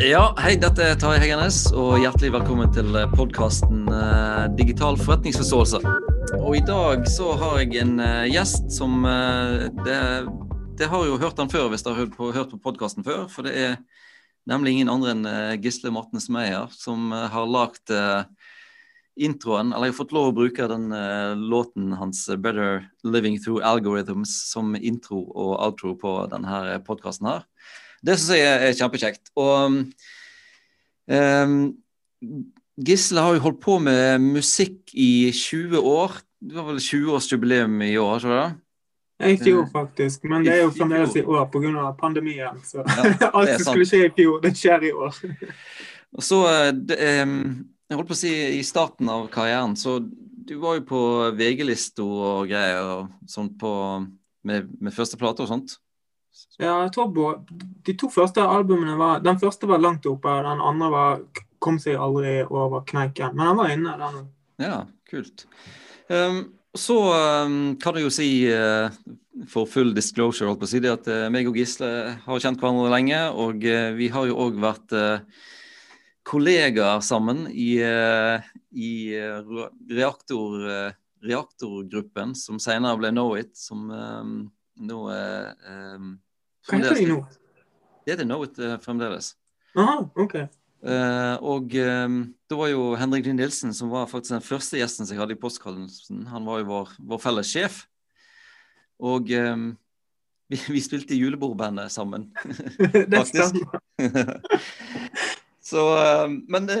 Ja, hei, dette er Tarjei Heggernes, og hjertelig velkommen til podkasten eh, Digital forretningsforståelse. Og i dag så har jeg en eh, gjest som eh, det, det har jo hørt han før hvis dere har hørt på, på podkasten før. For det er nemlig ingen andre enn eh, Gisle Martens Meyer som eh, har lagd eh, introen, eller jeg har fått lov å bruke den låten hans 'Better Living Through Algorithms' som intro og outro på denne podkasten her. Det syns jeg er, kjempekjekt. Og um, Gisle har jo holdt på med musikk i 20 år. Det var vel 20-årsjubileum i år, ikke det? I jo faktisk. Men det er jo fremdeles i år pga. pandemien. Så ja, alt som skulle skje i fjor, det skjer i år. Og så, det, um, jeg holdt på å si I starten av karrieren, så du var jo på VG-lista og greier og sånt på, med, med første plate og sånt? Ja, jeg tror på, de to første albumene var Den første var langt oppe, den andre var, kom seg aldri over kneiken. Men den var inne, den. Ja, kult. Um, så um, kan du jo si, uh, for full disclosure, holdt på å si, det at uh, meg og Gisle har kjent hverandre lenge. Og uh, vi har jo òg vært kollegaer sammen i, i reaktor, reaktorgruppen, som senere ble Knowit, som um, nå Hva heter de nå? Det heter Knowit uh, fremdeles. Aha, ok. Uh, og um, det var jo Henrik Lind Nilsen som var faktisk den første gjesten som jeg hadde i postkassen. Han var jo vår, vår felles sjef. Og um, vi, vi, spilte i julebordbandet sammen. det stemmer. Så, um, men det,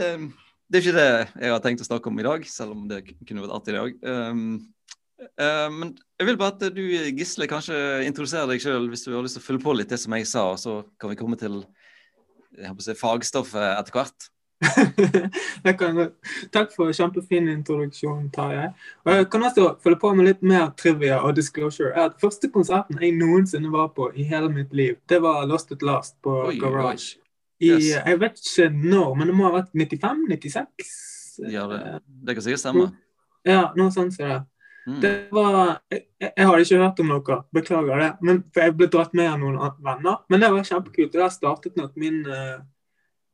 det, er ikke det jeg har tenkt å snakke om i dag, selv om det kunne vært artig i dag. Uh, men jeg vil bare at du, Gisle, kanskje introduserer deg sjøl hvis du har lyst til å følge på litt det som jeg sa, og så kan vi komme til si, fagstoffet etter hvert. takk for kjempefin introduksjon, Tarjei. Og jeg kan også følge på med litt mer trivia og disclosure. At Første konserten jeg noensinne var på i hele mitt liv, det var Lost at Last på oi, Garage. I, yes. Jeg vet ikke når, men det må ha vært 95-96? Ja, det, det kan sikkert stemme. Ja, noe sånt som det. Mm. Det var jeg, jeg hadde ikke hørt om noe, beklager det. Men, for jeg ble dratt med av noen venner. Men det var kjempekult. og Der startet nok min uh,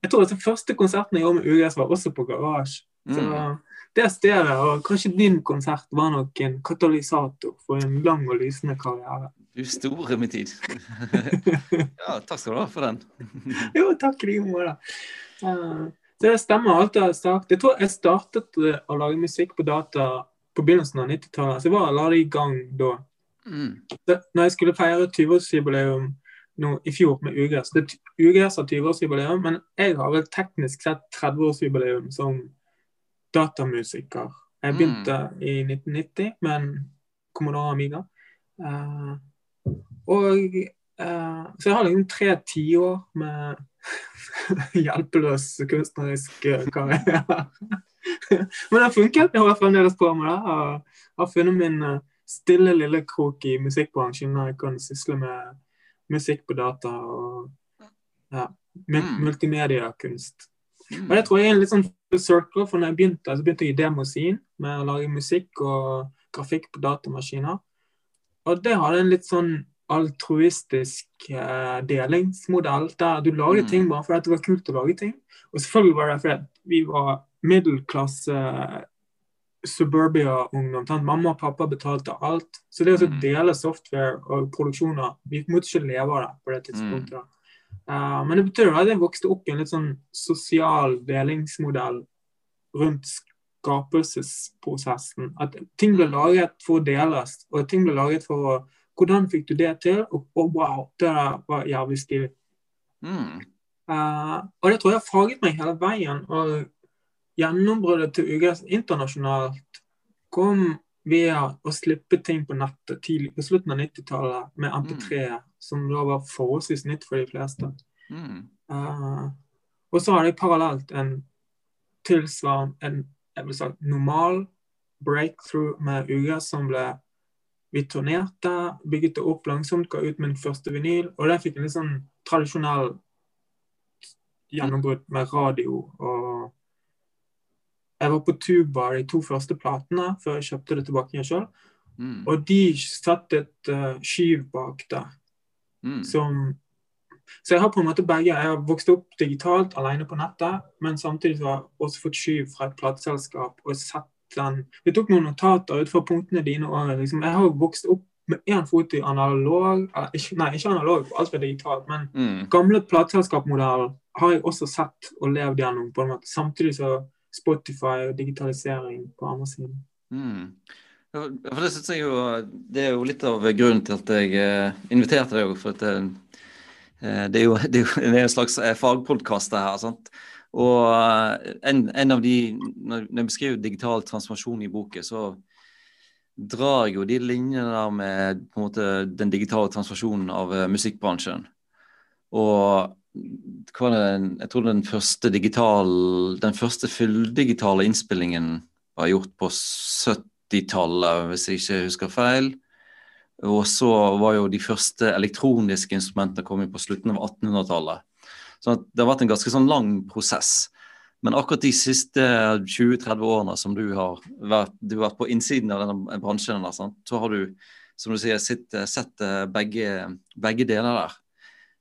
Jeg tror den første konserten jeg gjorde med UGS, var også på Garasje. Så mm. det stedet, og kanskje din konsert, var nok en katalysator for en lang og lysende karriere. Du store min tid. ja, takk skal du ha for den. jo, takk i like måte. Uh, det stemmer alt jeg har sagt. Jeg tror jeg startet å lage musikk på data på begynnelsen av 90-tallet. Så jeg var allerede i gang da. Mm. Så, når jeg skulle feire 20-årsjubileum i fjor med Ugress det, UGS har 20-årsjubileum, men jeg har vel teknisk sett 30-årsjubileum som datamusiker. Jeg begynte mm. i 1990 med en Commodore Amiga. Uh, og uh, Så jeg har liksom tre tiår med hjelpeløs kunstnerisk karriere. Men det har funket. Jeg har fremdeles på med det. Jeg har funnet min eh, stille lille krok i musikkbransjen når jeg kan sysle med musikk på data og ja, mm. multimediakunst. Og det tror jeg er en litt sånn circle, for når jeg begynte, så begynte jeg i Demosin med å lage musikk og grafikk på datamaskiner. Og det hadde en litt sånn altruistisk eh, delingsmodell, der du lager mm. ting bare fordi det var kult å lage ting. Og selvfølgelig var det fordi vi var middelklasse suburbia-ungdom. Mamma og pappa betalte alt. Så det å mm. dele software og produksjoner Vi måtte ikke leve av det på det tidspunktet. Mm. Uh, men det betyr at jeg vokste opp i en litt sånn sosial delingsmodell rundt skapelsesprosessen. At ting ble laget for å deles, og ting ble laget for å hvordan fikk du det til? Og, og wow, det var jævlig stilig. Mm. Uh, og det tror jeg har faget meg hele veien. Og gjennombruddet til UGS internasjonalt kom via å slippe ting på nettet tidlig på slutten av 90-tallet med MP3, mm. som da var forholdsvis nytt for de fleste. Mm. Uh, og så har de parallelt en tilsvarende en jeg vil si, normal breakthrough med UGS som ble vi turnerte, bygget det opp langsomt, ga ut min første vinyl. Og der fikk en litt sånn tradisjonell gjennombrudd med radio. Og jeg var på tuba de to første platene før jeg kjøpte det tilbake igjen sjøl. Mm. Og de satt et uh, skyv bak der mm. som Så jeg har på en måte begge. Jeg har vokst opp digitalt alene på nettet, men samtidig har jeg også fått skyv fra et plateselskap og sett den Vi tok noen notater ut fra punktene dine òg. Liksom. Jeg har vokst opp med én fot i analog Nei, ikke analog, alt var digitalt, men mm. gamle plateselskapsmodellen har jeg også sett og levd gjennom, på en måte. Samtidig så Spotify og digitalisering på andre siden. Mm. For det synes jeg jo Det er jo litt av grunnen til at jeg eh, inviterte deg. For det, eh, det, er jo, det er jo en slags eh, fagpodkast her. sant? Og en, en, av de Når jeg beskriver digital transformasjon i boken, så drar jo de linjene der med på en måte den digitale transformasjonen av musikkbransjen. Og hva var det, jeg tror den første digital, den første fulldigitale innspillingen var gjort på 70 80-tallet, hvis jeg ikke husker feil. Og så var jo de første elektroniske instrumentene kommet på slutten av 1800-tallet. Så det har vært en ganske sånn lang prosess. Men akkurat de siste 20-30 årene som du har vært, du har vært på innsiden av denne bransjen, så har du som du sier, sett, sett eh, begge, begge, deler der.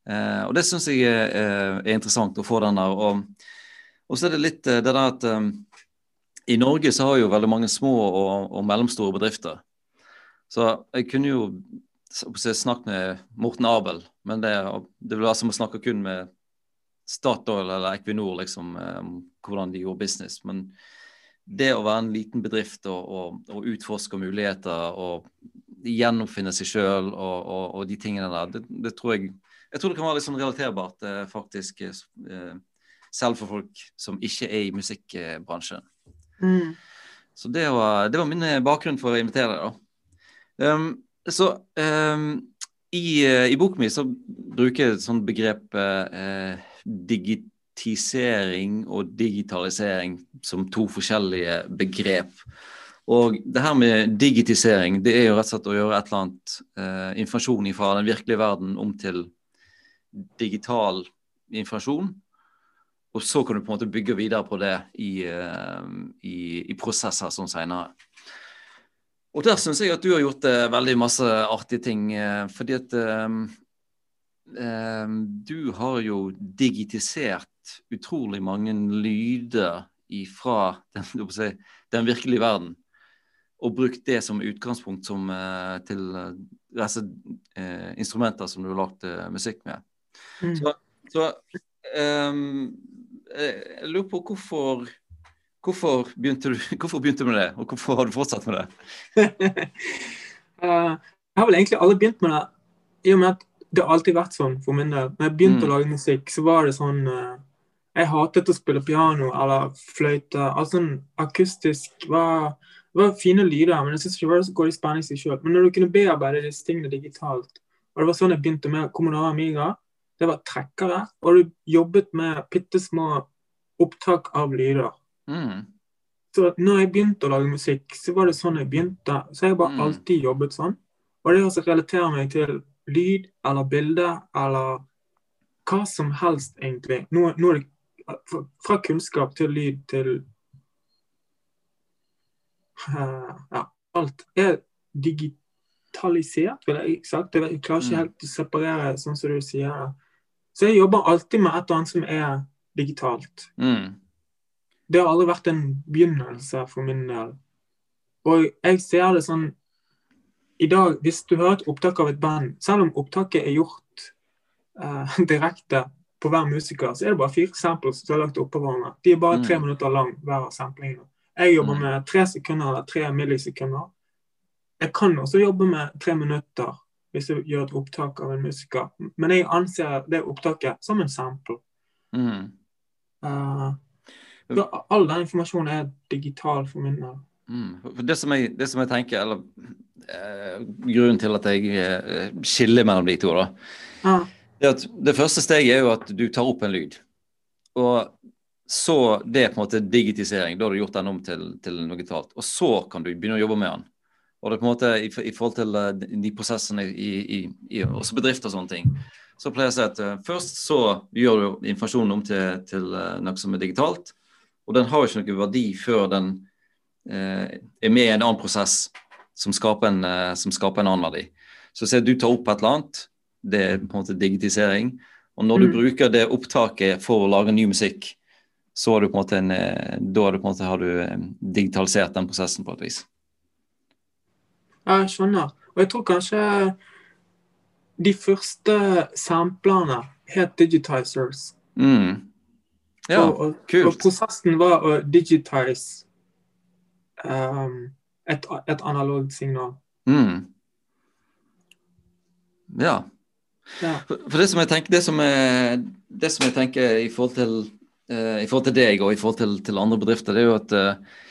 Eh, og det syns jeg er, er, interessant å få den der. Og, og så er det litt eh, det der at um, i Norge så har jo veldig mange små og, og mellomstore bedrifter. Så jeg kunne jo snakket med Morten Abel, men det, det vil være som å snakke kun med Statoil eller Equinor liksom, om hvordan de gjorde business. Men det å være en liten bedrift og, og, og utforske muligheter og gjennomfinne seg sjøl og, og, de tingene der, det, det, tror jeg jeg tror det kan være litt sånn relaterbart, eh, faktisk. Eh, selv for folk som ikke er i musikkbransjen. Mm. Så det var, det var, min eh, bakgrunn for å invitere deg. Um, så um, i, i boken min så bruker jeg et sånt begrep uh, digitisering og digitalisering som to forskjellige begrep. Og det her med digitisering, det er jo rett og slett å gjøre et eller annet uh, informasjon fra den virkelige verden om til digital informasjon. Og så kan du på en måte bygge videre på det i, uh, i, i prosesser sånn senere. Og der syns jeg at du har gjort uh, veldig masse artige ting. Uh, fordi at du har jo digitisert utrolig mange lyder fra den, si, den, virkelige verden. Og brukt det som utgangspunkt som, til disse instrumenter som du har lagd musikk med. Mm. Så, så um, Eh, jeg lurer på hvorfor Hvorfor begynte, du, hvorfor begynte du med det, og hvorfor har du fortsatt med det? uh, jeg har vel egentlig alle begynt med det, i og med at det har alltid vært sånn for min del. Når jeg begynte mm. å lage musikk, så var det sånn uh, Jeg hatet å spille piano eller fløyte. Alt sånn akustisk var, var fine lyder, men jeg syns ikke det var så godt i spenning i seg sjøl. Men når du kunne bearbeide disse tingene digitalt, og det var sånn jeg begynte med Kommunal Amiga det var trekkere, og du jobbet med bitte små opptak av lyder. Mm. Så når jeg begynte å lage musikk, så var det sånn jeg begynte. Så jeg har bare mm. alltid jobbet sånn. Og det også relaterer meg til lyd eller bilde eller hva som helst, egentlig. Nå, nå det fra kunnskap til lyd til uh, Ja, alt er digitalisert, vil jeg sagt. Jeg klarer ikke mm. helt å separere, sånn som du sier. Så jeg jobber alltid med et eller annet som er digitalt. Mm. Det har aldri vært en begynnelse for min del. Og jeg ser det sånn i dag, Hvis du hører et opptak av et band, selv om opptaket er gjort uh, direkte på hver musiker, så er det bare fire samples som er lagt oppå hverandre. De er bare tre mm. minutter lang, hver av samplingene. Jeg jobber mm. med tre sekunder eller tre millisekunder. Jeg kan også jobbe med tre minutter hvis du gjør et opptak av en musiker. Men jeg anser det opptaket som en sample. Mm. Uh, all den informasjonen er digital for min del. Mm. Det, som jeg, det som jeg tenker, eller eh, grunnen til at jeg eh, skiller mellom de to, da, ah. det, at det første steget er jo at du tar opp en lyd. Og så det er på en måte digitisering. Da har du gjort den om til, til noe digitalt. Og så kan du begynne å jobbe med den. Og det er på en måte i, i forhold til uh, de prosessene i, i, i, også bedrifter og sånne ting, så pleier jeg å si at uh, først så gjør du informasjonen om til, til uh, noe som er digitalt. Og den har jo ikke noe verdi før den er med i en annen prosess som skaper en, som skaper en annen verdi. Så se, du tar opp et eller annet, det er på en måte digitisering. Og når du mm. bruker det opptaket for å lage ny musikk, så har du på en måte, en, eh, da har du, eh, digitalisert den prosessen på et vis. Ja, jeg skjønner. Og jeg tror kanskje de første samplene het digitizers. Mm. Ja, og, og, kult. Og prosessen var å digitize um, et, et analogt signal. Mm. Ja. ja. For, for, det som jeg tenker, det som jeg, det som jeg tenker i forhold til uh, i forhold til deg og i forhold til, til andre bedrifter, det er jo at uh,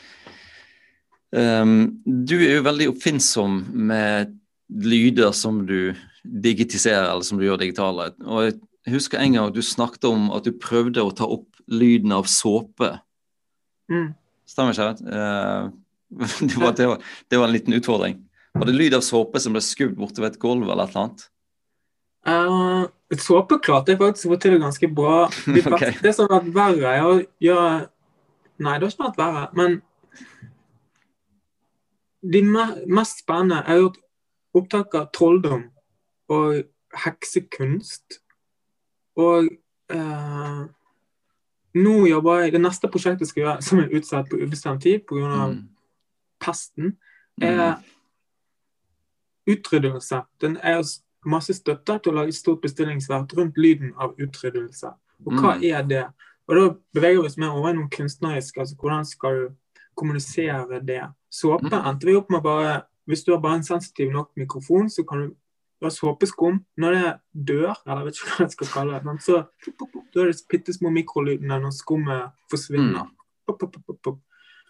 um, du er jo veldig oppfinnsom med lyder som du digitiserer, eller som du gjør digitale. Og jeg husker en gang du snakket om at du prøvde å ta opp lyden av såpe. Mm. Stemmer ikke? Uh, det, var, det, var, det, var, en liten utfordring. Var det lyd av såpe som ble skuvd ved et gulv eller et eller annet? Uh, såpe klarte jeg faktisk å få til ganske bra. Det, okay. sånn som har vært verre, er å gjøre Nei, det har ikke vært verre. Men de mest spennende er gjort opptak av trolldom og heksekunst. Og eh, nå jobber jeg Det neste prosjektet skal gjøre, som er utsatt på ubestemt tid pga. Mm pesten, er mm. utryddelse. Den er masse støtte til å lage et stort bestillingsverk rundt lyden av utryddelse. Og hva mm. er det? Og Da beveger vi oss mer over i noe kunstnerisk. altså Hvordan skal du kommunisere det? Såpe mm. endte vi opp med bare Hvis du har bare en sensitiv nok mikrofon, så kan du ha såpeskum. Når det dør, eller jeg vet ikke hva jeg skal kalle det, så da er det bitte små mikrolydene når skummet forsvinner. Mm.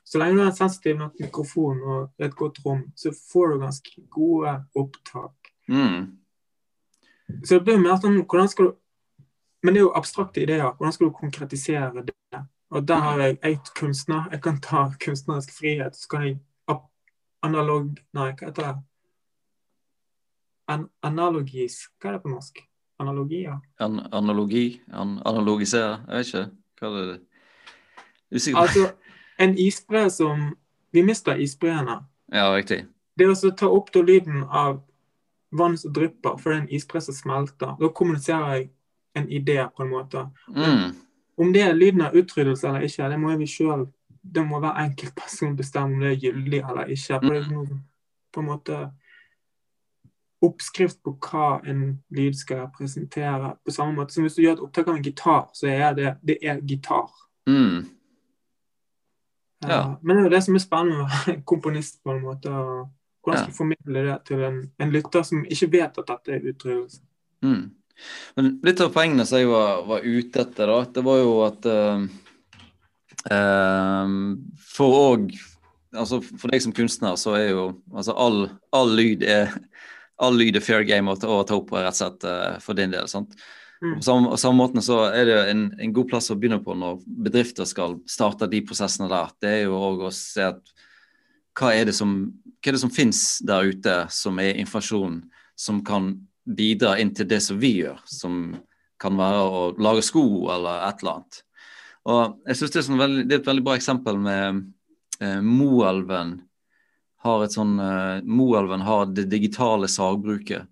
Så lenge du har en sensitiv nok mikrofon og et godt rom, så får du ganske gode opptak. Mm. Så det blir mer sånn hvordan skal du Men det er jo abstrakte ideer. Hvordan skal du konkretisere det? Og der har jeg eit kunstner. Jeg kan ta kunstnerisk frihet. Så kan jeg analog Nei, hva heter det? An analogis Hva er det på norsk? Analogier? An analogi? An analogisere? Jeg vet ikke. Hva er det? Usikker på. Altså, en isbre som Vi mister isbreene. Ja, riktig. Det å ta opp da lyden av vann som drypper, for det er en isbre som smelter. Da kommuniserer jeg en idé, på en måte. Mm. Om det er lyden av utryddelse eller ikke, det må vi selv, det må hver enkelt person bestemme om det er gyldig eller ikke. For det er noe, på en måte oppskrift på hva en lyd skal representere. På samme måte som hvis du gjør et opptak av en gitar, så er det, det er gitar. Mm. Ja. Men det er jo det som er spennende med å være komponist, på en måte. Hvordan skal du formidle det til en, en, lytter som ikke vet at dette er utryddelse? Mm. Men litt av poengene som jeg var, var, ute etter, da, det var jo at uh, uh, For òg altså For deg som kunstner, så er jo altså all, all lyd er all lyd er fair game å ta, å ta opp, rett og slett, uh, for din del. sant? Mm. På samme, samme måten så er det en, en, god plass å begynne på når bedrifter skal starte de prosessene der. Det er jo òg å se at hva er det som, hva er det som finnes der ute som er informasjon som kan bidra inn til det som vi gjør, som kan være å lage sko eller et eller annet. Og jeg synes Det er, sånn veldig, det er et veldig bra eksempel med eh, Moelven har et sånn, eh, Moelven har det digitale sagbruket.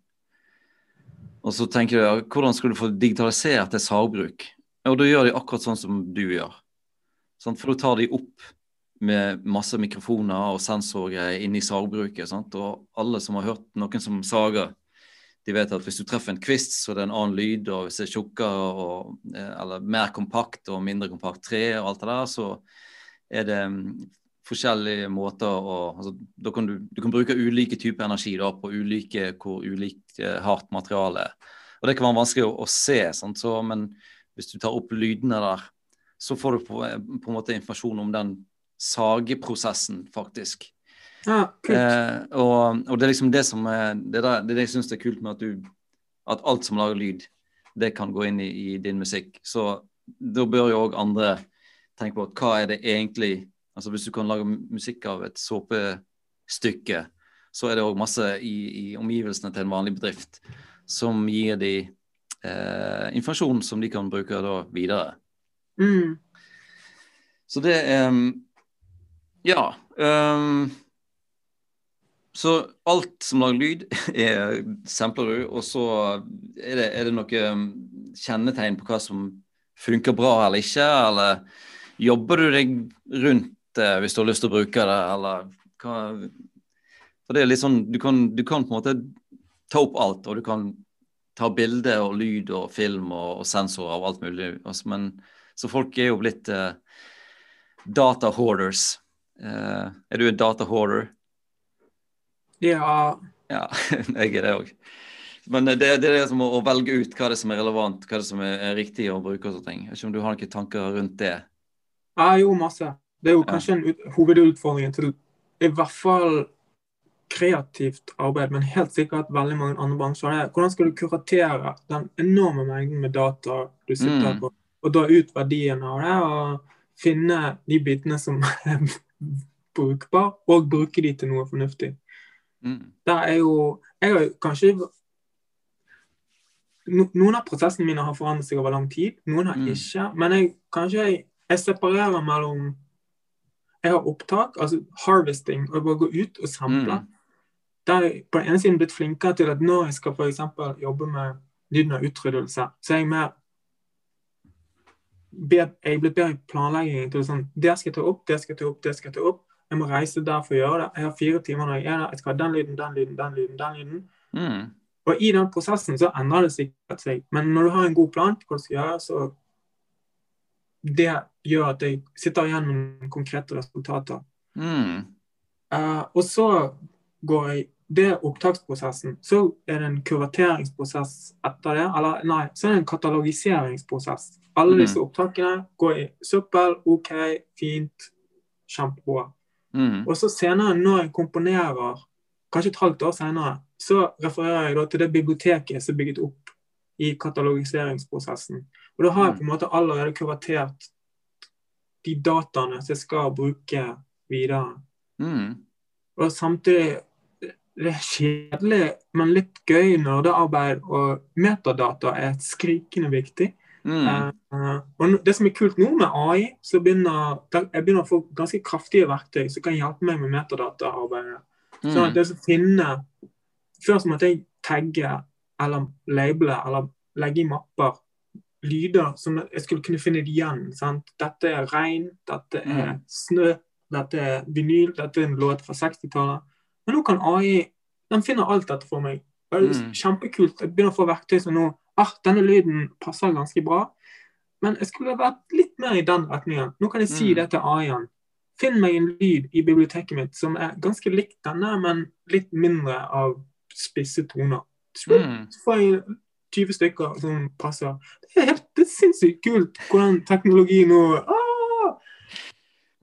Og så tenker du hvordan skal du få digitalisert et sagbruk? Og da gjør de akkurat sånn som du gjør. For da tar de opp med masse mikrofoner og sensorer inni sagbruket. Sant? Og alle som har hørt noen som sager, de vet at hvis du treffer en kvist, så er det en annen lyd. Og hvis det er tjukkere og, eh, eller mer kompakt og mindre kompakt tre og alt det der, så er det forskjellige måter å altså, da kan du, du, kan bruke ulike typer energi da, på ulike hvor ulikt eh, hardt materiale er. Og Det kan være vanskelig å, å se? Så, men hvis du tar opp lydene der, så får du på, på en måte informasjon om den sageprosessen, faktisk. Eh, og, og, det er liksom det som er, det, er det jeg syns er kult med at du at alt som lager lyd, det kan gå inn i, i din musikk. Så da bør jo òg andre tenke på hva er det egentlig Altså Hvis du kan lage musikk av et såpestykke, så er det òg masse i, i, omgivelsene til en vanlig bedrift som gir de eh, informasjon som de kan bruke da videre. Mm. Så det um, Ja. Um, så alt som lager lyd, er sampler du, og så er det, det noe kjennetegn på hva som funker bra eller ikke? Eller jobber du deg rundt det hvis du har lyst til å bruke det, eller hva For det er litt sånn du kan, du kan på en måte ta opp alt, og du kan ta bilde og lyd og film og, og sensorer og alt mulig. Altså, men, så folk er jo blitt uh, data hoarders. Uh, er du en data hoarder? Ja. Ja, jeg er det òg. Men det, det, er det som å, å, velge ut hva det som er relevant, hva det som er, er riktig å bruke. og sånne ting. Jeg vet ikke om du har noen tanker rundt det? Ja, jo, masse. Det er jo kanskje en ut, hovedutfordring til i hvert fall kreativt arbeid, men helt sikkert veldig mange andre bransjer. Er, hvordan skal du kuratere den enorme mengden med data du sitter mm. på, og dra ut verdien av det, og finne de bitene som er brukbare, og bruke de til noe fornuftig. Mm. Det er jo Jeg har kanskje Noen av prosessene mine har forandret seg over lang tid, noen har mm. ikke. Men jeg, kanskje jeg, jeg separerer mellom jeg har opptak, altså harvesting, og jeg bare går ut og samler. Mm. Der jeg på den ene siden blitt flinkere til at når jeg skal f.eks. jobbe med lyden av utryddelse, så er jeg mer jeg er blitt bedre i planlegging. til sånn, Det skal jeg ta opp, det skal jeg ta opp, det skal jeg ta opp. Jeg må reise der for å gjøre det. Jeg har fire timer når jeg er der. Jeg skal ha den lyden, den lyden, den lyden. den lyden. Mm. Og i den prosessen så endrer det sikkert seg. Men når du har en god plan, hva du skal gjøre, så det gjør at jeg sitter igjen med konkrete resultater. Mm. Uh, og så går jeg Det er opptaksprosessen. Så er det en kurateringsprosess etter det. Eller nei, så er det en katalogiseringsprosess. Alle disse mm. opptakene går i søppel. OK, fint, kjempebra. Mm. Og så senere, når jeg komponerer, kanskje et halvt år senere, så refererer jeg da til det biblioteket som er bygget opp i katalogiseringsprosessen. Og da har jeg mm. på en måte allerede kuratert de dataene som jeg skal bruke videre. Mm. Og samtidig det er kjedelig, men litt gøy nerdearbeid, og metadata er skrikende viktig. Mm. Uh, og det som er kult nå med AI, så begynner jeg begynner å få ganske kraftige verktøy som kan hjelpe meg med metadataarbeidet. Mm. Sånn at det som finner Før så måtte jeg tagge eller labele eller legge i mapper lyder som jeg skulle kunne finne igjen. Sant? Dette er regn, dette er mm. snø, dette er vinyl, dette er en låt fra 60-tallet. Men nå kan AI den finner alt dette for meg. Det er mm. Kjempekult. Jeg begynner å få verktøy som nå ah, Denne lyden passer ganske bra. Men jeg skulle vært litt mer i den retningen. Nå kan jeg si mm. det til AI-en. Finn meg en lyd i biblioteket mitt som er ganske lik denne, men litt mindre av spisse toner. Mm. Så får jeg 20 stykker som passer. Det er helt det er sinnssykt kult hvordan teknologi nå ah!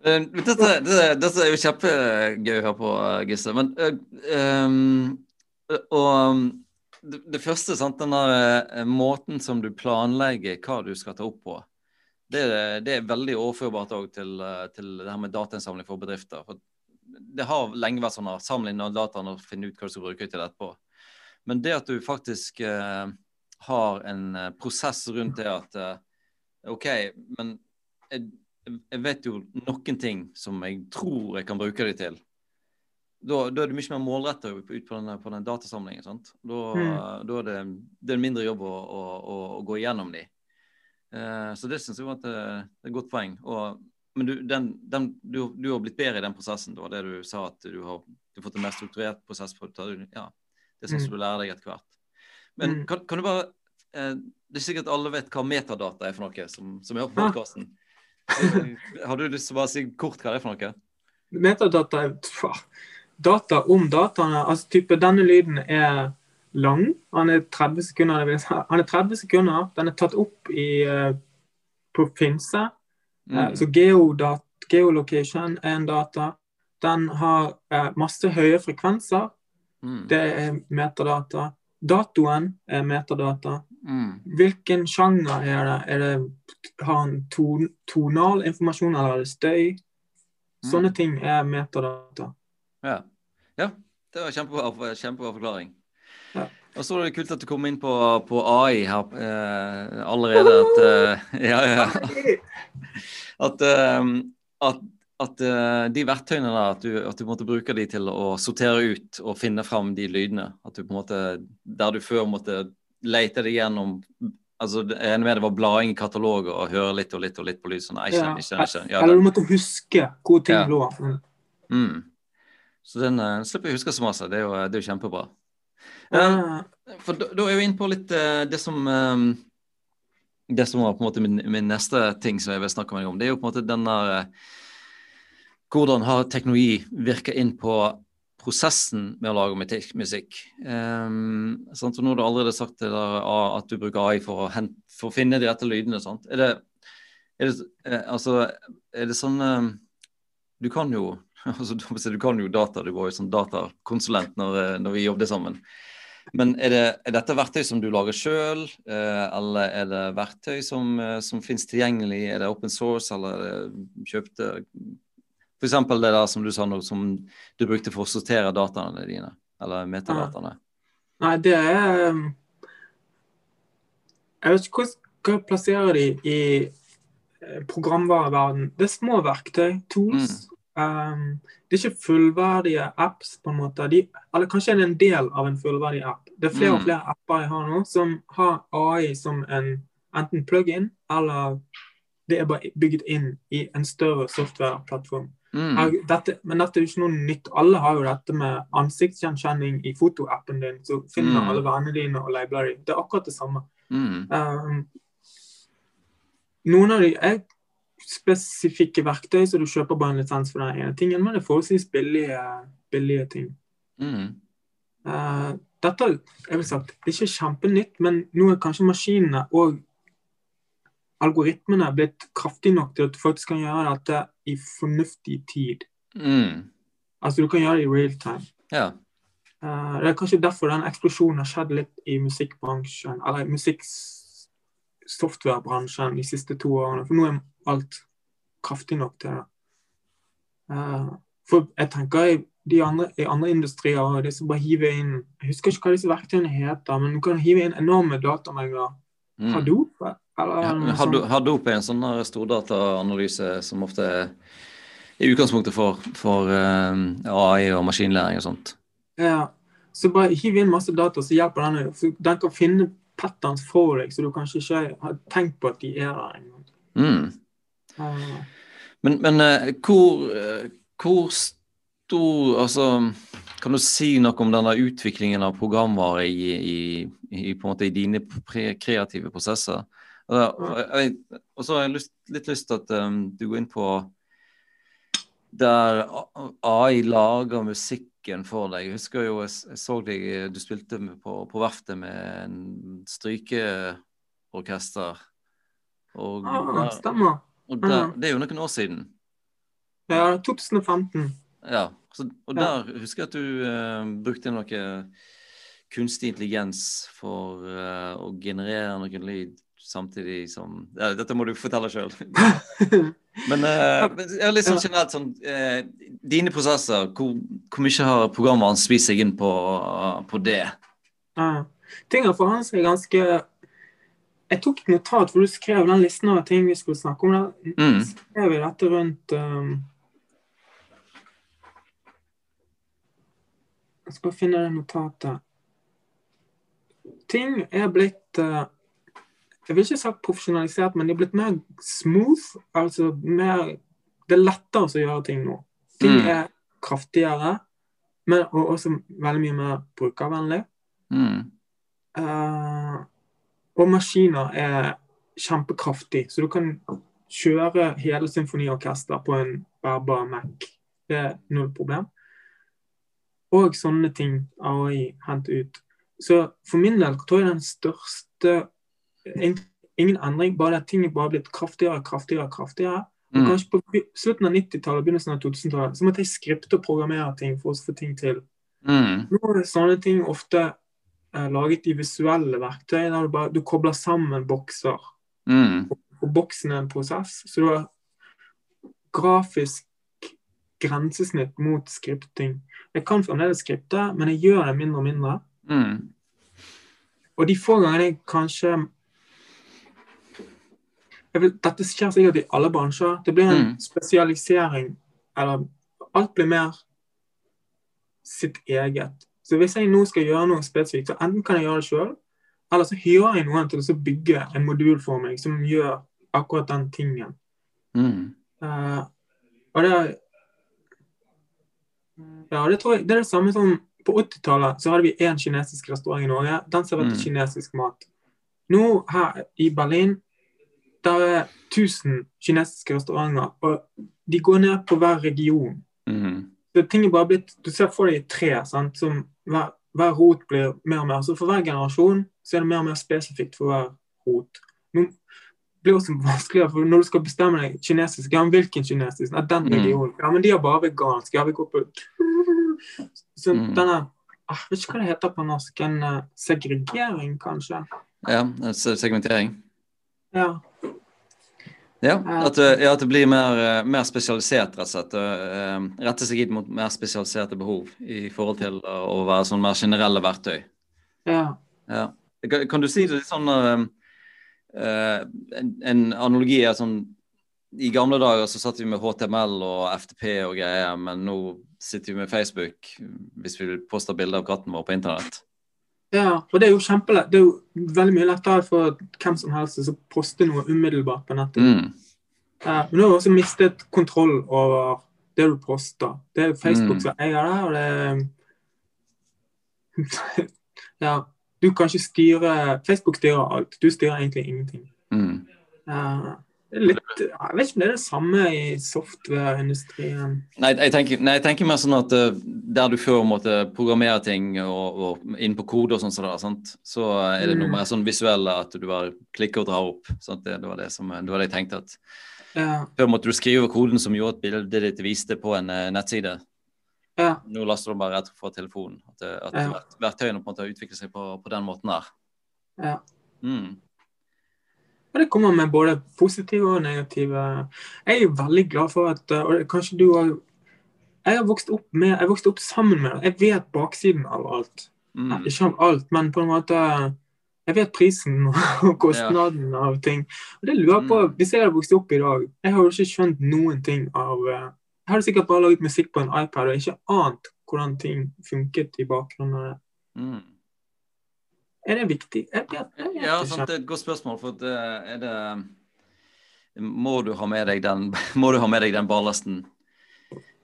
uh, dette, dette, dette, er jo kjempegøy å høre på, Gisle. Men uh, um, og det, det, første, sant, den der måten som du planlegger hva du skal ta opp på, det, det er veldig overførbart òg til, til, det her med datainnsamling for bedrifter. For det har lenge vært sånn å samle inn dataene og finne ut hva du skal bruke til etterpå. Men det at du faktisk uh, har en uh, prosess rundt det at uh, OK, men jeg, jeg, vet jo noen ting som jeg tror jeg kan bruke det til. Da, da er det mye mer målretta ut på den, på den datasamlingen. sant? Da, mm. da er det, det er mindre jobb å, å, å, å gå igjennom de. Uh, så det syns jeg var et, et, godt poeng. Og, men du, den, den, du, du, har blitt bedre i den prosessen. Det det du sa, at du har, du har fått en mer strukturert prosess. På, ja, Det er som mm. du lærer deg etter hvert. Men mm. kan, kan, du bare eh, Det er sikkert alle vet hva metadata er for noe, som, som er på podkasten. Har du lyst til å bare si kort hva det er for noe? Metadata er data om dataene. Altså type denne lyden er lang. Han er 30 sekunder. Han er 30 sekunder. Den er tatt opp i, uh, på Finse. Uh, mm. Så geodat, geolocation er en data. Den har uh, masse høye frekvenser. Mm. Det er metadata. Datoen er metadata. Mm. Hvilken sjanger er det? Er det har han ton, tonal informasjon, eller er det støy? Sånne mm. ting er metadata. Ja. Ja. Det var kjempebra, kjempebra forklaring. Ja. Og så er det kult at du kom inn på, på AI her eh, allerede. At, eh, ja, ja. At, eh, at at uh, de verktøyene der, at du, at du, måtte bruke de til å sortere ut og finne fram de lydene. At du på en måte, Der du før måtte lete det gjennom Altså, jeg regner med det var blading i kataloger og høre litt og litt og litt på lyd. Sånn, jeg kjenner, jeg kjenner, jeg kjenner. Ja, Eller du måtte huske hvor ting Ja. lå. Mm. Så den uh, slipper jeg å huske så masse. Det er jo, det er jo kjempebra. Eh, For da, da er vi inne på litt uh, det som um, Det som var på en måte min, min neste ting som jeg vil snakke med deg om. Det er jo på en måte den eh, Hvordan har teknologi virka inn på prosessen med å lage musikk? Um, sant? Og nå har du allerede sagt det der, at du bruker AI for å, hent, for å finne de rette lydene. Sant? Er det, er det, eh, altså, er det sånn eh, Du kan jo altså, du kan jo data, du var jo sånn datakonsulent når, eh, når vi jobbet sammen. Men er, det, er dette verktøy som du lager sjøl, eh, eller er det verktøy som, eh, som finnes tilgjengelig? Er det open source, eller er det kjøpte F.eks. det der som du sa nå, som du brukte for å sortere dataene dine, eller metadataene. nei, det er um, Jeg vet ikke hvordan skal jeg plassere de i Programvareverdenen programvareverden. Det er små verktøy, tools. Um, det er ikke fullverdige apps, på en måte. De, eller kanskje er det en del av en fullverdig app. Det er flere og Mm. flere apper jeg har nå som har AI som en enten plug-in, eller det er bare bygget inn i en større softwareplattform. Mm. Dette, men dette er jo ikke noe nytt. Alle har jo dette med ansiktsgjenkjenning i fotoappen din. Så finner Mm. alle vennene dine og labeler dem. Det er akkurat det samme. Mm. Um, noen av de er spesifikke verktøy, så du kjøper bare en lisens for den ene tingen, men det er forholdsvis billige, billige ting. Mm. Uh, dette jeg vil sagt, det er ikke kjempenytt, men nå er kanskje maskinene og algoritmene blitt kraftige nok til at du faktisk kan gjøre dette i fornuftig tid. Mm. Altså du kan gjøre det i real time. Ja. Uh, det er kanskje derfor den eksplosjonen har skjedd litt i musikkbransjen, eller musikksoftwarebransjen de siste to årene. For nå er alt kraftig nok til det. Uh, for jeg tenker i, de andre, i andre industrier og de som bare hiver inn Jeg husker ikke hva disse verktøyene heter, men du kan hive inn enorme datamengder. Mm. Hadoop? Eller Ja, noe men sånt. Hadoop er en sånn stordataanalyse som ofte er i utgangspunktet for, for eh, AI og maskinlæring og sånt. Ja. Så bare hiv inn masse data, så hjelper den. For den kan finne patterns for deg, så du kanskje ikke har tenkt på at de er der engang. Mm. Uh, Men, men eh, hvor, eh, hvor stor Altså, kan du si noe om denne utviklingen av programvare i, i, i, i dine kreative prosesser? Altså, Og så har jeg lyst, litt lyst til at um, du går inn på der AI lager musikken for deg. Jeg husker jo, jeg, så deg Du spilte på, på verftet med en strykeorkester. Og, ah, der, stemmer. og der, Ja. det er jo noen år siden. Ja, 2015. Ja, så, og Ja. der husker jeg at du uh, brukte noe kunstig intelligens for uh, å generere noen lyd samtidig som ja, Dette må du fortelle sjøl. Men eh, men litt sånn generelt sånn eh, Dine prosesser, hvor, hvor mye har programvaren spist seg inn på, på det? Ja. Ting har forandret seg ganske Jeg tok et notat hvor du skrev den listen av ting vi skulle snakke om. Da Mm. skrev jeg dette rundt um... Jeg skal finne det notatet. Ting er blitt uh... Jeg vil ikke sagt profesjonalisert, men de er blitt mer smooth. Altså mer Det er lettere å gjøre ting nå. Ting Mm. er kraftigere, men og også veldig mye mer brukervennlig. Mm. Uh, og maskiner er kjempekraftig, så du kan kjøre hele symfoniorkester på en bærbar Mac. Det er null problem. Og sånne ting AI henter ut. Så for min del tror jeg den største Ingen endring, bare at ting bare blitt kraftigere, kraftigere, kraftigere. Og Mm. kanskje på slutten av 90-tallet begynnelsen av 2000-tallet så måtte jeg skripte og programmere ting for å få ting til. Mm. Nå er sånne ting ofte eh, laget i visuelle verktøy, der du, bare, du kobler sammen bokser. Mm. Og boksen er en prosess. Så du har grafisk grensesnitt mot skripting. Jeg kan fremdeles skripte, men jeg gjør det mindre og mindre. Mm. Og de få gangene jeg kanskje vil, Dette skjer sikkert i alle bransjer. Det blir en Mm. spesialisering. Eller alt blir mer sitt eget. Så hvis jeg nå skal gjøre noe spesifikt, så enten kan jeg gjøre det sjøl, Eller så hyrer jeg noen til å bygge en modul for meg som gjør akkurat den tingen. Mm. Uh, og det Ja, det tror jeg det er det samme som på 80-tallet så hadde vi én kinesisk restaurant i Norge. Den serverte Mm. kinesisk mat. Nå her i Berlin der er 1000 kinesiske restauranter, og de går ned på hver region. Mm. Så ting er bare blitt, Du ser for deg tre, sant, som hver, hver rot blir mer og mer. Så for hver generasjon så er det mer og mer spesifikt for hver rot. Nå blir det også vanskeligere, for når du skal bestemme deg kinesisk, ja, hvilken kinesisk? Ja, den Mm. regionen. Ja, men de har bare vegansk. Ja, vi går på Så Mm. denne ah, Jeg vet ikke hva det heter på norsk. En eh, segregering, kanskje? Ja, segmentering. Ja. Ja, at, det- ja, at det blir mer, eh, mer spesialisert, rett og slett. Uh, Rette seg inn mot mer spesialiserte behov i forhold til å, være sånn mer generelle verktøy. ja. Ja. Kan, du si det litt sånn uh, eh, en, en analogi er sånn I gamle dager så satt vi med HTML og FTP og greier, men nå sitter vi med Facebook hvis vi poster bilder av katten vår på internett. Ja, og det er jo kjempelett. Det er jo veldig mye lettere for hvem som helst å poste noe umiddelbart på nettet. Mm. Ja, men du har også mistet kontroll over det du poster. Det er Facebook Mm. som eier det, og det er Ja, du kan ikke styre Facebook styrer alt. Du styrer egentlig ingenting. Mm. Ja, litt Jeg vet ikke om det er det samme i softwareindustrien. Nei, jeg tenker, nei, jeg tenker mer sånn at uh, der du før måtte programmere ting og, og inn på kode og sånn, så, er, sant? så er det noe Mm. mer sånn visuelle at du bare klikker og drar opp. Det, det, var det, som, det var det jeg tenkte. at Ja, Før måtte du skrive koden som gjorde at bildet ditt viste på en uh, nettside. ja, Nå laster du bare rett fra telefonen. At, at Ja. verktøyene på en måte har utviklet seg på, på den måten der. ja. Mm. Og det kommer med både positive og negative Jeg er veldig glad for at uh, Og kanskje du har Jeg har vokst opp med Jeg vokste opp sammen med. Jeg vet baksiden av alt. Mm. ikke av alt, men på en måte Jeg vet prisen og kostnaden av ting. Og det lurer på, Mm. Hvis jeg hadde vokst opp i dag Jeg har jo ikke skjønt noen ting av uh, Jeg hadde sikkert bare laget musikk på en iPad og ikke ant hvordan ting funket i bakgrunnen. Mm. Er det viktig? Er det, er det Ja, sant, det er et godt spørsmål. For at, eh, er det Må du ha med deg den, må du ha med deg den ballasten?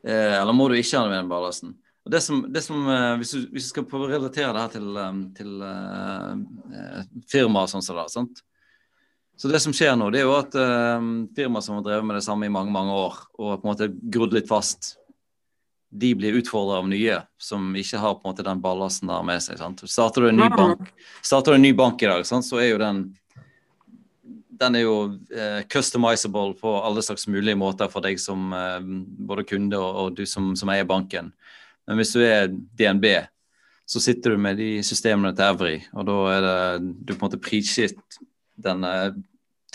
Eh, eller må du ikke ha med den ballasten? Og det som, det som eh, hvis, du, hvis du skal prøve å relatere det her til, til uh, firmaer sånn som det, sant? Så det som skjer nå, det er jo at uh, firmaer som har drevet med det samme i mange mange år, og på en måte grodd litt fast, de blir utfordra av nye som ikke har på en måte den ballasten der med seg. sant? Starter du en ny bank, starter du en ny bank i dag, sant? så er jo den den er jo eh, customizable på alle slags mulige måter for deg som eh, både kunde og, og du som, som eier banken. Men hvis du er DNB, så sitter du med de systemene til Evry, og da er det du på en måte prisgitt den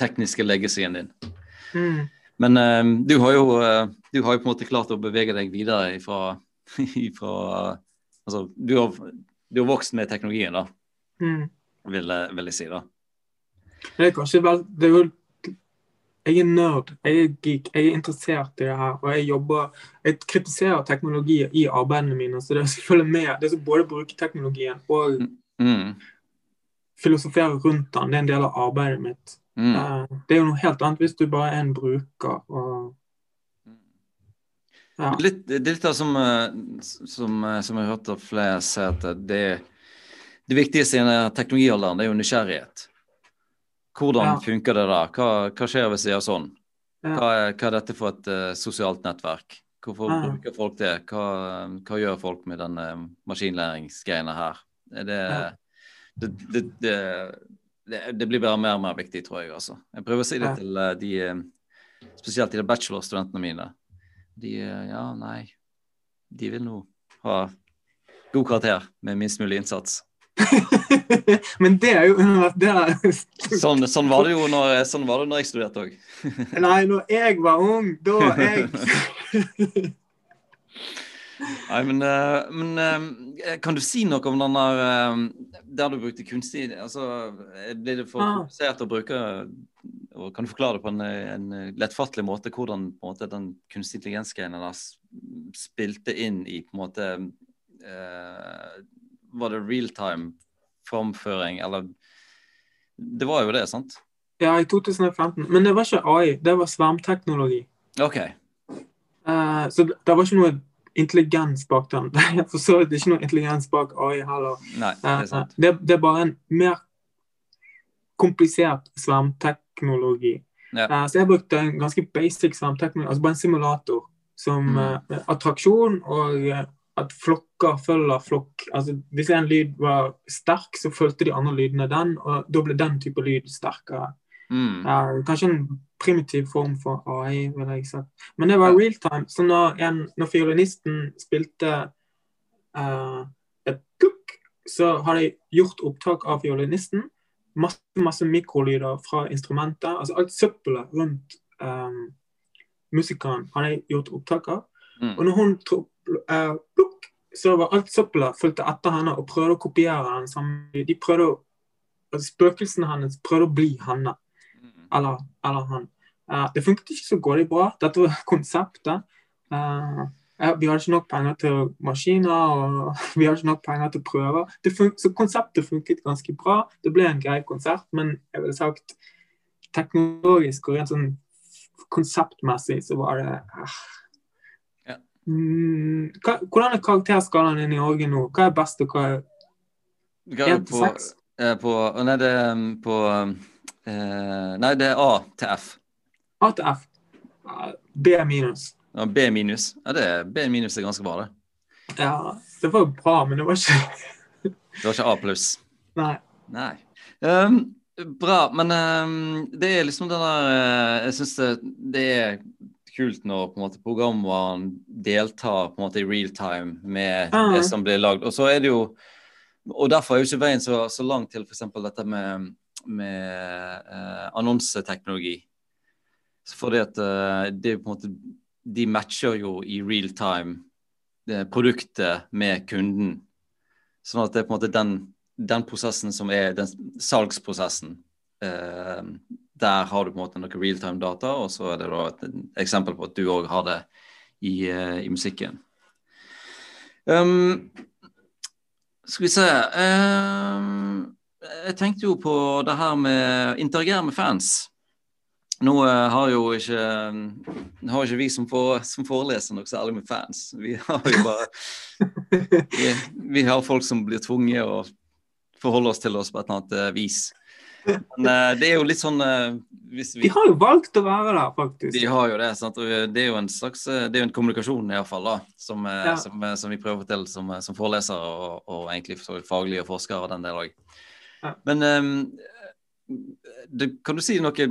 tekniske legacyen din. Mm. Men uh, du, har jo, uh, du har jo på en måte klart å bevege deg videre ifra, ifra Altså, du har, du har vokst med teknologien, da, Mm. vil, jeg- vil jeg si. da. Det er vel det er jo, Jeg er nerd, jeg er geek, jeg er interessert i det her. Og jeg jobber Jeg kritiserer teknologi i arbeidene mine, så det er selvfølgelig med. Det er både å bruke teknologien og Mm. filosofere rundt den. Det er en del av arbeidet mitt. Mm. Eh, Det er jo noe helt annet hvis du bare er en bruker. og ja. Litt, det er litt av som, eh, som, eh, som jeg har hørt av flere si at det, det viktigste i denne teknologialderen det er jo nysgjerrighet. Hvordan Ja. funker det da? Hva, hva skjer hvis jeg gjør sånn? Ja. Hva er, hva er dette for et uh, sosialt nettverk? Hvorfor bruker folk det? Hva, hva gjør folk med denne maskinlæringsgreiene her? Er det, det, det, det, det, blir bare mer og mer viktig, tror jeg. altså. Jeg prøver å si det til eh, de, eh, spesielt de bachelorstudentene mine. De eh, Ja, nei. De vil nå ha god karakter med minst mulig innsats. Men det er jo det er, Sånn, sånn var det jo når, sånn var det når jeg studerte òg. Nei, når jeg var ung, da jeg Nei, men, eh, men eh, kan du si noe om den der eh, Der du brukte kunstig altså, Blir det for Ah. komplisert å bruke og Kan du forklare det på en, en lettfattelig måte hvordan måte, den kunstig intelligens-greien der spilte inn i på en måte eh, Var det realtime framføring, eller det var jo det, sant? Ja, i 2015. Men det var ikke AI, det var svermteknologi. Okay. Uh, så det, det var ikke noe intelligens bak den. Det er for så vidt ikke noe intelligens bak AI heller. Nei, det er sant. Uh, det, det, er bare en mer komplisert svermteknologi. Ja. Uh, så jeg brukte en ganske basic svermteknologi, altså bare en simulator som Mm. attraksjon og at flokker følger flokk. Altså Hvis en lyd var sterk, så fulgte de andre lydene den, og da ble den type lyd sterkere. Mm. Kanskje en primitiv form for AI, vil jeg si. Men det var real time. Så når, en, når fiolinisten spilte uh, et plukk, så har de gjort opptak av fiolinisten. Masse, masse mikrolyder fra instrumentet. Altså alt søppelet rundt um, musikeren har de gjort opptak av. Mm. Og når hun tok uh, plukk, så var alt søppelet fulgte etter henne og prøvde å kopiere den samme. De prøvde å altså Spøkelsene hennes prøvde å bli henne. Eller, eller han. Uh, det funket ikke så godt bra. Dette var konseptet. Uh, vi hadde ikke nok penger til maskiner, og vi hadde ikke nok penger til prøver. Så konseptet funket ganske bra. Det ble en grei konsert, men jeg ville sagt teknologisk og rent sånn konseptmessig så var det uh. Ja. Mm, hva, Hvordan er karakterskalaen din i Norge nå? Hva er best, og hva er Hva er én det på, eh, på Nei, det um, på eh, Nei, det er A til F. A til F? B minus. Ja, B minus. Ja, det B minus er ganske bra, det. Ja, det var jo bra, men det var ikke Det var ikke A pluss. Nei. Nei. Um, bra, men um, det er liksom den der eh, Jeg syns det, det er kult når på en måte programvaren deltar på en måte i real time med det som blir lagd. Og så er det jo Og derfor er jo ikke veien så, så lang til f.eks. dette med, med eh, annonseteknologi. Fordi at eh, det på en måte De matcher jo i real time det produktet med kunden. Sånn at det er på en måte den, den prosessen som er den salgsprosessen. Eh, der har du på en måte noe realtime data, og så er det da et, eksempel på at du òg har det i, eh, i musikken. Um, skal vi se um, Jeg tenkte jo på det her med interagere med fans. Nå eh, har jo ikke, har ikke vi som, for, som foreleser noe særlig med fans. Vi har jo bare vi, vi har folk som blir tvunget å forholde oss til oss på et eller annet eh, vis. Men eh, det er jo litt sånn vi, De har jo valgt å være der, faktisk. De har jo det. sant? Det er jo en slags det er jo en kommunikasjon i hvert fall som, Ja. som, som vi prøver til som, som forelesere og, og egentlig faglige forskere og den del òg. Ja. Men um, det, kan du si noe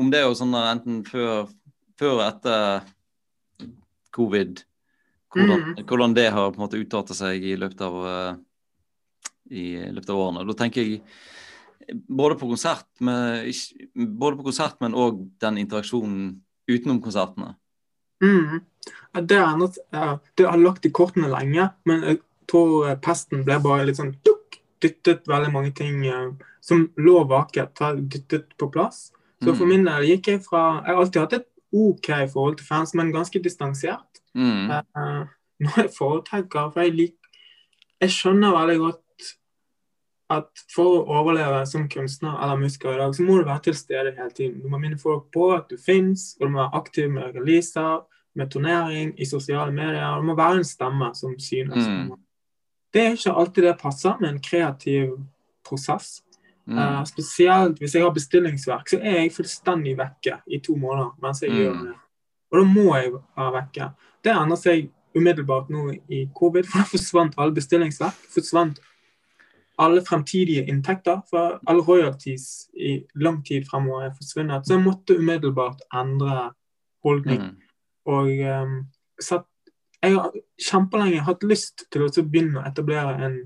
om det sånn enten før, før og etter covid? Hvordan, Mm. hvordan det har på en måte utartet seg i løpet av eh, i løpet av årene. Da tenker jeg både på konsert, men, ikke- både på konsert, men òg den interaksjonen utenom konsertene. Mm. Det, er ja, det har lagt i kortene lenge, men jeg tror eh, pesten ble bare litt sånn dyttet veldig mange ting eh, som lå vaket, dyttet på plass. Så for Mm. min del gikk jeg fra Jeg har alltid hatt et OK forhold til fans, men ganske distansert. Mm. Eh, noe jeg foretrekker, for jeg lik, Jeg skjønner veldig godt at for å overleve som kunstner eller musiker i dag, så må du være til stede hele tiden. Du må minne folk på at du fins, og du må være aktiv med releaser, med turnering, i sosiale medier. Du må være en stemme som synes. Mm. Det er ikke alltid det passer med en kreativ prosess. Mm. Uh, spesielt hvis jeg har bestillingsverk, så er jeg fullstendig vekke i to måneder mens jeg Mm. gjør det. Og da må jeg være vekke. Det endrer seg umiddelbart nå i covid, for da forsvant alle bestillingsverk. Forsvant alle fremtidige inntekter, for alle royalties i lang tid fremover er forsvunnet. Så jeg måtte umiddelbart endre holdning. Mm. Og um, satt, jeg har kjempelenge hatt lyst til å begynne å etablere en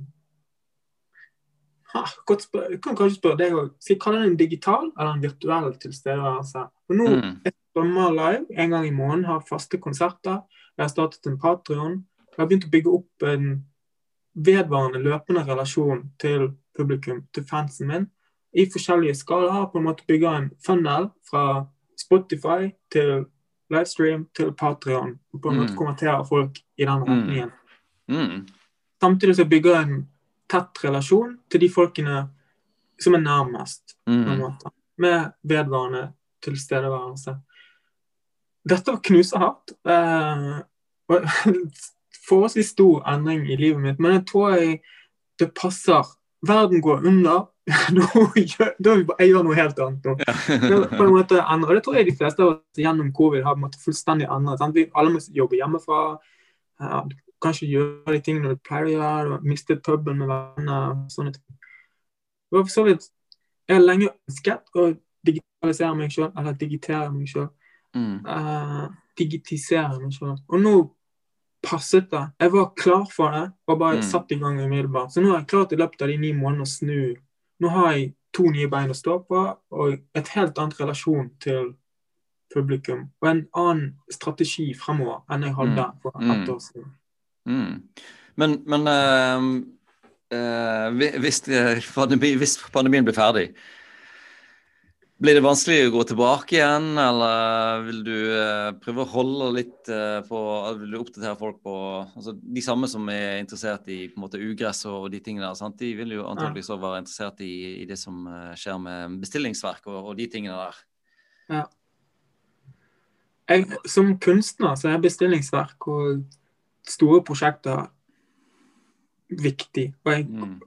ha, godt spør, Jeg kan kanskje spørre deg òg. Skal jeg kalle det en digital eller en virtuell tilstedeværelse? For nå Mm. jeg strømmer live en gang i måneden, har faste konserter. Jeg har startet en Patrion. Jeg har begynt å bygge opp en vedvarende, løpende relasjon til publikum, til fansen min, i forskjellige skalaer. På en måte bygge en funnel fra Spotify til livestream til Patrion. Og på en måte Mm. kommentere folk i den retningen. Mm. Samtidig så bygger jeg en tett relasjon til de folkene som er nærmest, mm. måte. Med vedvarende tilstedeværelse. Dette var knusehardt. Eh, forholdsvis stor endring i livet mitt, men jeg tror jeg det passer. Verden går under. da jeg gjør noe helt annet nå. på en måte Og det tror jeg de fleste av oss gjennom covid har måttet fullstendig endret. Vi alle må jobbe hjemmefra. Ja, kanskje gjøre de tingene du pleier å gjøre. Mistet puben med venner. sånne ting. Og så vidt, Jeg har lenge ønsket å digitalisere meg sjøl, eller digitere meg sjøl. Mm. Uh, digitisere meg sjøl. Og nå passet det. Jeg var klar for det og bare mm. satt i gang umiddelbart. Så nå har jeg klart i løpet av de ni månedene å snu. Nå har jeg to nye bein å stå på og et helt annet relasjon til publikum. Og en annen strategi fremover enn jeg hadde mm. for ett år siden. Mm. Men, men uh, uh, hvis, pandemi, hvis pandemien blir ferdig, blir det vanskelig å gå tilbake igjen, eller vil du uh, prøve å holde litt uh, på Vil du oppdatere folk på altså De samme som er interessert i på en måte ugress og de tingene der, sant? de vil jo antakeligvis òg være interessert i, i, det som uh, skjer med bestillingsverk og, og, de tingene der. Ja. Jeg, som kunstner så er bestillingsverk og store prosjekter viktig. Og jeg mm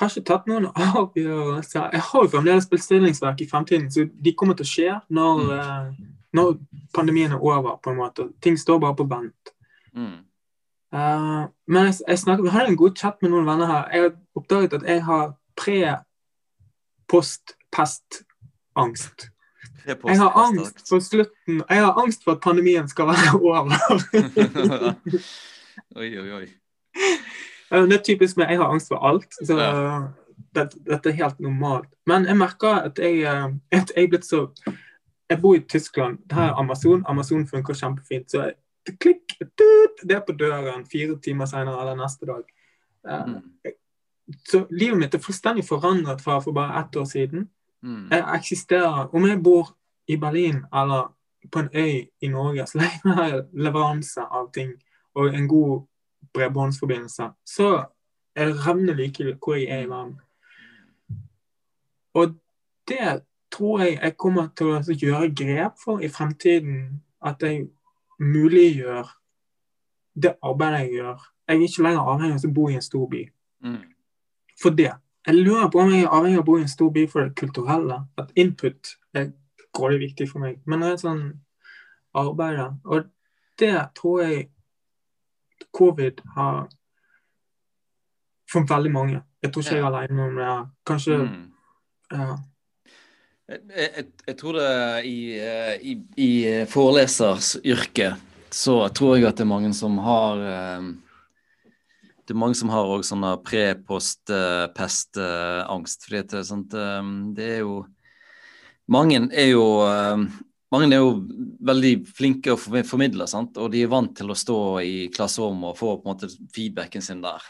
har ikke tatt noen avgjørelser. Jeg har jo fremdeles bestillingsverk i fremtiden, så de kommer til å skje når, mm. uh, når pandemien er over, på en måte. Ting står bare på vent. Mm. Uh, men jeg, jeg, snakker, jeg hadde en god chat med noen venner her. Jeg har oppdaget at jeg har pre-post-pest-angst. Jeg har angst for slutten Jeg har angst for at pandemien skal være over. oi, oi, oi. Det er typisk meg. Jeg har angst for alt. Så ja. dette, er helt normalt. Men jeg merker at jeg, eh, at jeg er blitt så Jeg bor i Tyskland. Det Her er Amazon. Amazon funker kjempefint. Så jeg, klikk, det er på døren fire timer senere eller neste dag. Eh, mm. Så livet mitt er fullstendig forandret fra for bare ett år siden. Mm. Jeg eksisterer Om jeg bor i Berlin eller på en øy i Norge, så lenge jeg leveranse av ting og en god bredbåndsforbindelse, så er det revnende like hvor jeg er i verden. Og det tror jeg jeg kommer til å gjøre grep for i fremtiden. At jeg muliggjør det arbeidet jeg gjør. Jeg er ikke lenger avhengig av å bo i en stor by. Mm. For det. Jeg lurer på om jeg er avhengig av å bo i en stor by for det kulturelle. At input er grådig viktig for meg. Men det er sånn arbeid Og det tror jeg covid har For veldig mange. Jeg tror ikke jeg er alene om det. Kanskje mm. ja. Jeg, jeg, jeg, tror det i, eh, i, i foreleseryrket så tror jeg at det er mange som har eh, Det er mange som har òg sånne pre-post-pest-angst. fordi det, er, sånt, det er jo Mange er jo mange er jo veldig flinke å formidle, sant? og de er vant til å stå i klasserom og få på en måte feedbacken sin der.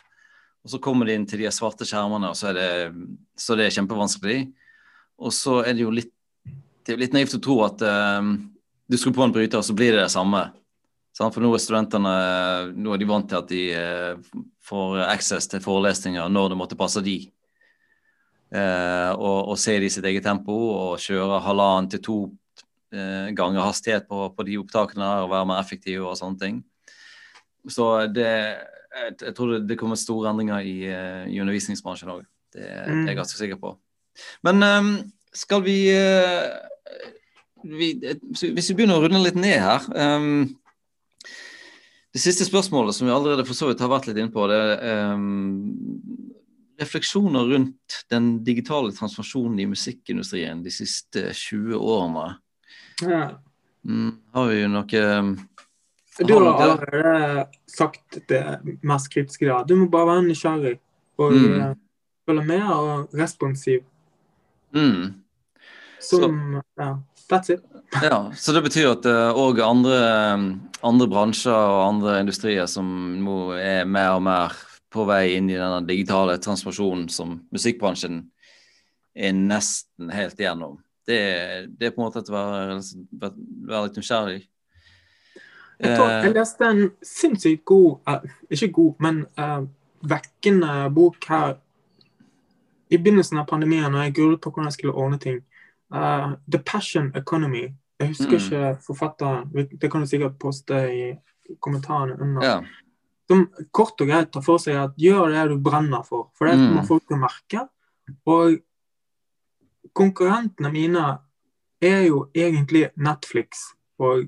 Og Så kommer de inn til de svarte skjermene, og så er det, så det er kjempevanskelig. Og så er det jo litt, det litt naivt å tro at um, du skrur på en bryter, og så blir det det samme. Sant? For nå er studentene nå er de vant til at de uh, får access til forelesninger når det måtte passe de. Uh, og, og se det i sitt eget tempo og kjøre halvannen til to eh, ganger hastighet på, på, de opptakene og være mer effektiv og sånne ting. Så det, jeg, jeg tror det, det, kommer store endringer i, uh, i undervisningsbransjen òg. Det, det, er jeg mm. ganske sikker på. Men um, skal vi, uh, vi, Hvis vi begynner å runde litt ned her um, Det siste spørsmålet som vi allerede for så vidt har vært litt inne på, det er um, refleksjoner rundt den digitale transformasjonen i musikkindustrien de siste 20 årene. Ja. Mm, har vi jo noe um, Du har allerede sagt det mest kritiske da. Du må bare være nysgjerrig og mm. Eh, følge med og responsiv. Mm. Som Ja, that's it. ja, Så det betyr at òg uh, andre, um, andre bransjer og andre industrier som nå er mer og mer på vei inn i denne digitale transformasjonen som musikkbransjen er nesten helt igjennom det, det, er på en måte å være, være litt nysgjerrig. Jeg, tror, jeg eh, leste en sinnssykt god uh, Ikke god, men uh, vekkende bok her i begynnelsen av pandemien, når jeg grunnet på hvordan jeg skulle ordne ting. Uh, The Passion Economy. Jeg husker mm. ikke forfatteren. Det kan du sikkert poste i kommentarene under. Ja. Som kort og greit tar for seg at gjør det du brenner for, for det kommer mm. folk til å merke. Og konkurrentene mine er jo egentlig Netflix og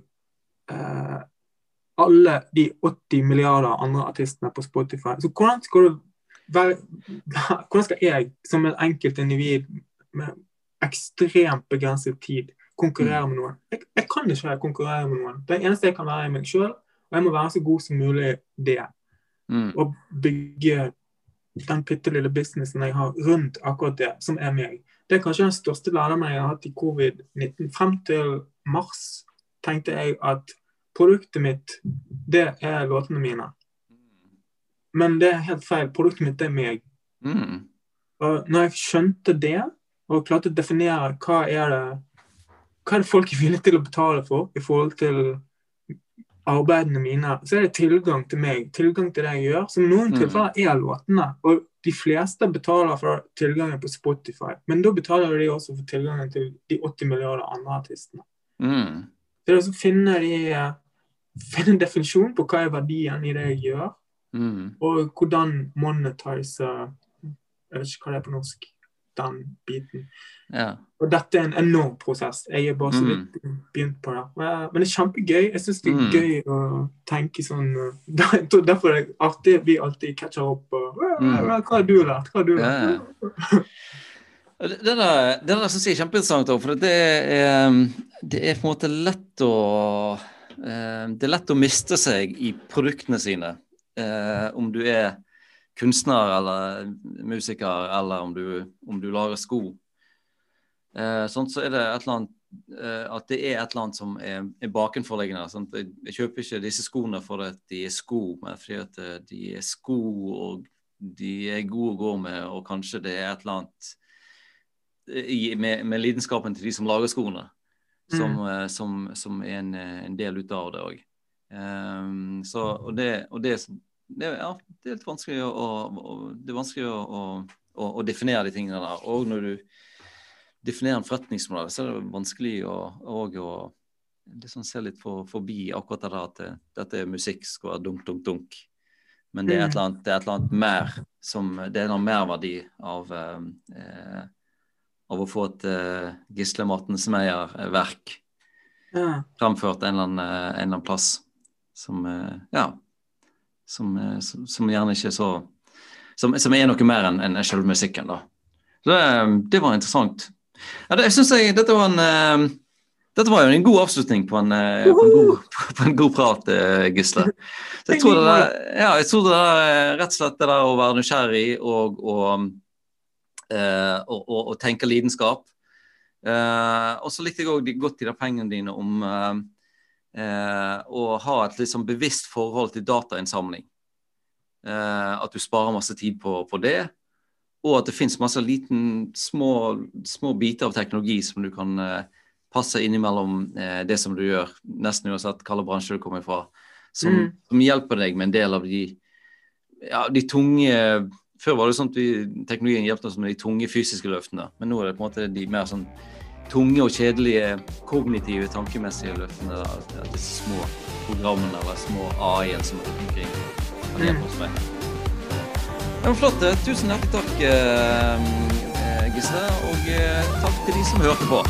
eh, alle de 80 milliarder andre artistene på Spotify. Så hvordan skal du hvordan skal jeg, som et enkeltindivid med ekstremt begrenset tid, konkurrere med noen? Jeg, jeg, kan ikke konkurrere med noen. Det eneste jeg kan være, er meg sjøl. Og jeg må være så god som mulig det. Mm. Og bygge den bitte lille businessen jeg har rundt akkurat det, som er meg. Det er kanskje den største lærdommen jeg har hatt i covid-19. Frem til mars tenkte jeg at produktet mitt, det er låtene mine. Men det er helt feil. Produktet mitt er meg. Mm. Og når jeg skjønte det, og klarte å definere hva er det hva er det folk er villige til å betale for i forhold til arbeidene mine, så er det tilgang til meg, tilgang til det jeg gjør. Som i noen mm. tilfeller er låtene. Og de fleste betaler for tilgangen på Spotify. Men da betaler de også for tilgangen til de 80 milliarder andre artistene. Mm. Det er å finne, de, finne en definisjon på hva er verdien i det jeg gjør. Mm. Og hvordan monetize Jeg vet ikke hva det er på norsk. Den biten. Ja. Og dette er en enorm prosess. Jeg er bare så mm. vidt mm. begynt på det. Men det er kjempegøy. Jeg syns det er mm. gøy å tenke sånn Derfor er det artig vi alltid catcher opp. Og, mm. hva har du lært? Hva har du lært? Ja. Det der, det der syns jeg er kjempeinteressant, for det er, det er på en måte lett å eh, Det er lett å miste seg i produktene sine eh, om du er kunstner eller musiker, eller om du, om du lager sko. Eh, sånn så er det et eller annet eh, at det er et eller annet som er, er bakenforliggende. Sånn jeg, kjøper ikke disse skoene fordi at de er sko, men fordi at eh, de er sko og de er gode å gå med, og kanskje det er et eller annet eh, i, med, med, lidenskapen til de som lager skoene, som, mm. som, som er en, en, del ut av det òg. Um, og det, og det, det, ja, det, er litt vanskelig å, å det er vanskelig å, å, å, definere de tingene der. Og når du definerer en forretningsmodell, så er det vanskelig å, å liksom se litt for, forbi akkurat det der at det, dette er musikk skal være dunk, dunk, dunk. Men det er et mm. eller annet, det et eller annet mer som Det er en merverdi av eh, av å få et eh, Gisle Martens Meyer-verk ja. fremført en eller, annen, en eller annen plass som eh, ja, som, eh, som, som, gjerne ikke er så Som, som er noe mer enn en selve musikken, da. Så det, det var interessant. Ja, det, jeg synes jeg, dette var en uh, dette var jo en god avslutning på en, uh, på en, god, på en god, prat, Gisle. Så jeg tror det der, ja, jeg tror det der, rett og slett det der å være nysgjerrig og, og, og, og tenke lidenskap. og så likte jeg òg godt de der pengene dine om eh, og ha et liksom bevisst forhold til datainnsamling. Eh, at du sparer masse tid på, på det. Og at det fins masse liten, små, små, biter av teknologi som du kan eh, passe innimellom eh, det som du gjør, nesten uansett hvilken bransje du kommer fra, som, mm. som, hjelper deg med en del av de, ja, de tunge Før var det sånn at vi, teknologien hjelpte oss med de tunge fysiske løftene, men nå er det på en måte de mer sånn tunge og kjedelige kognitive, tankemessige løftene. Da, disse små programmene eller små AI-en som er omkring. Mm. Men flott. Eh, tusen hjertelig takk, eh, eh, Gisle, og takk til de som hørte på.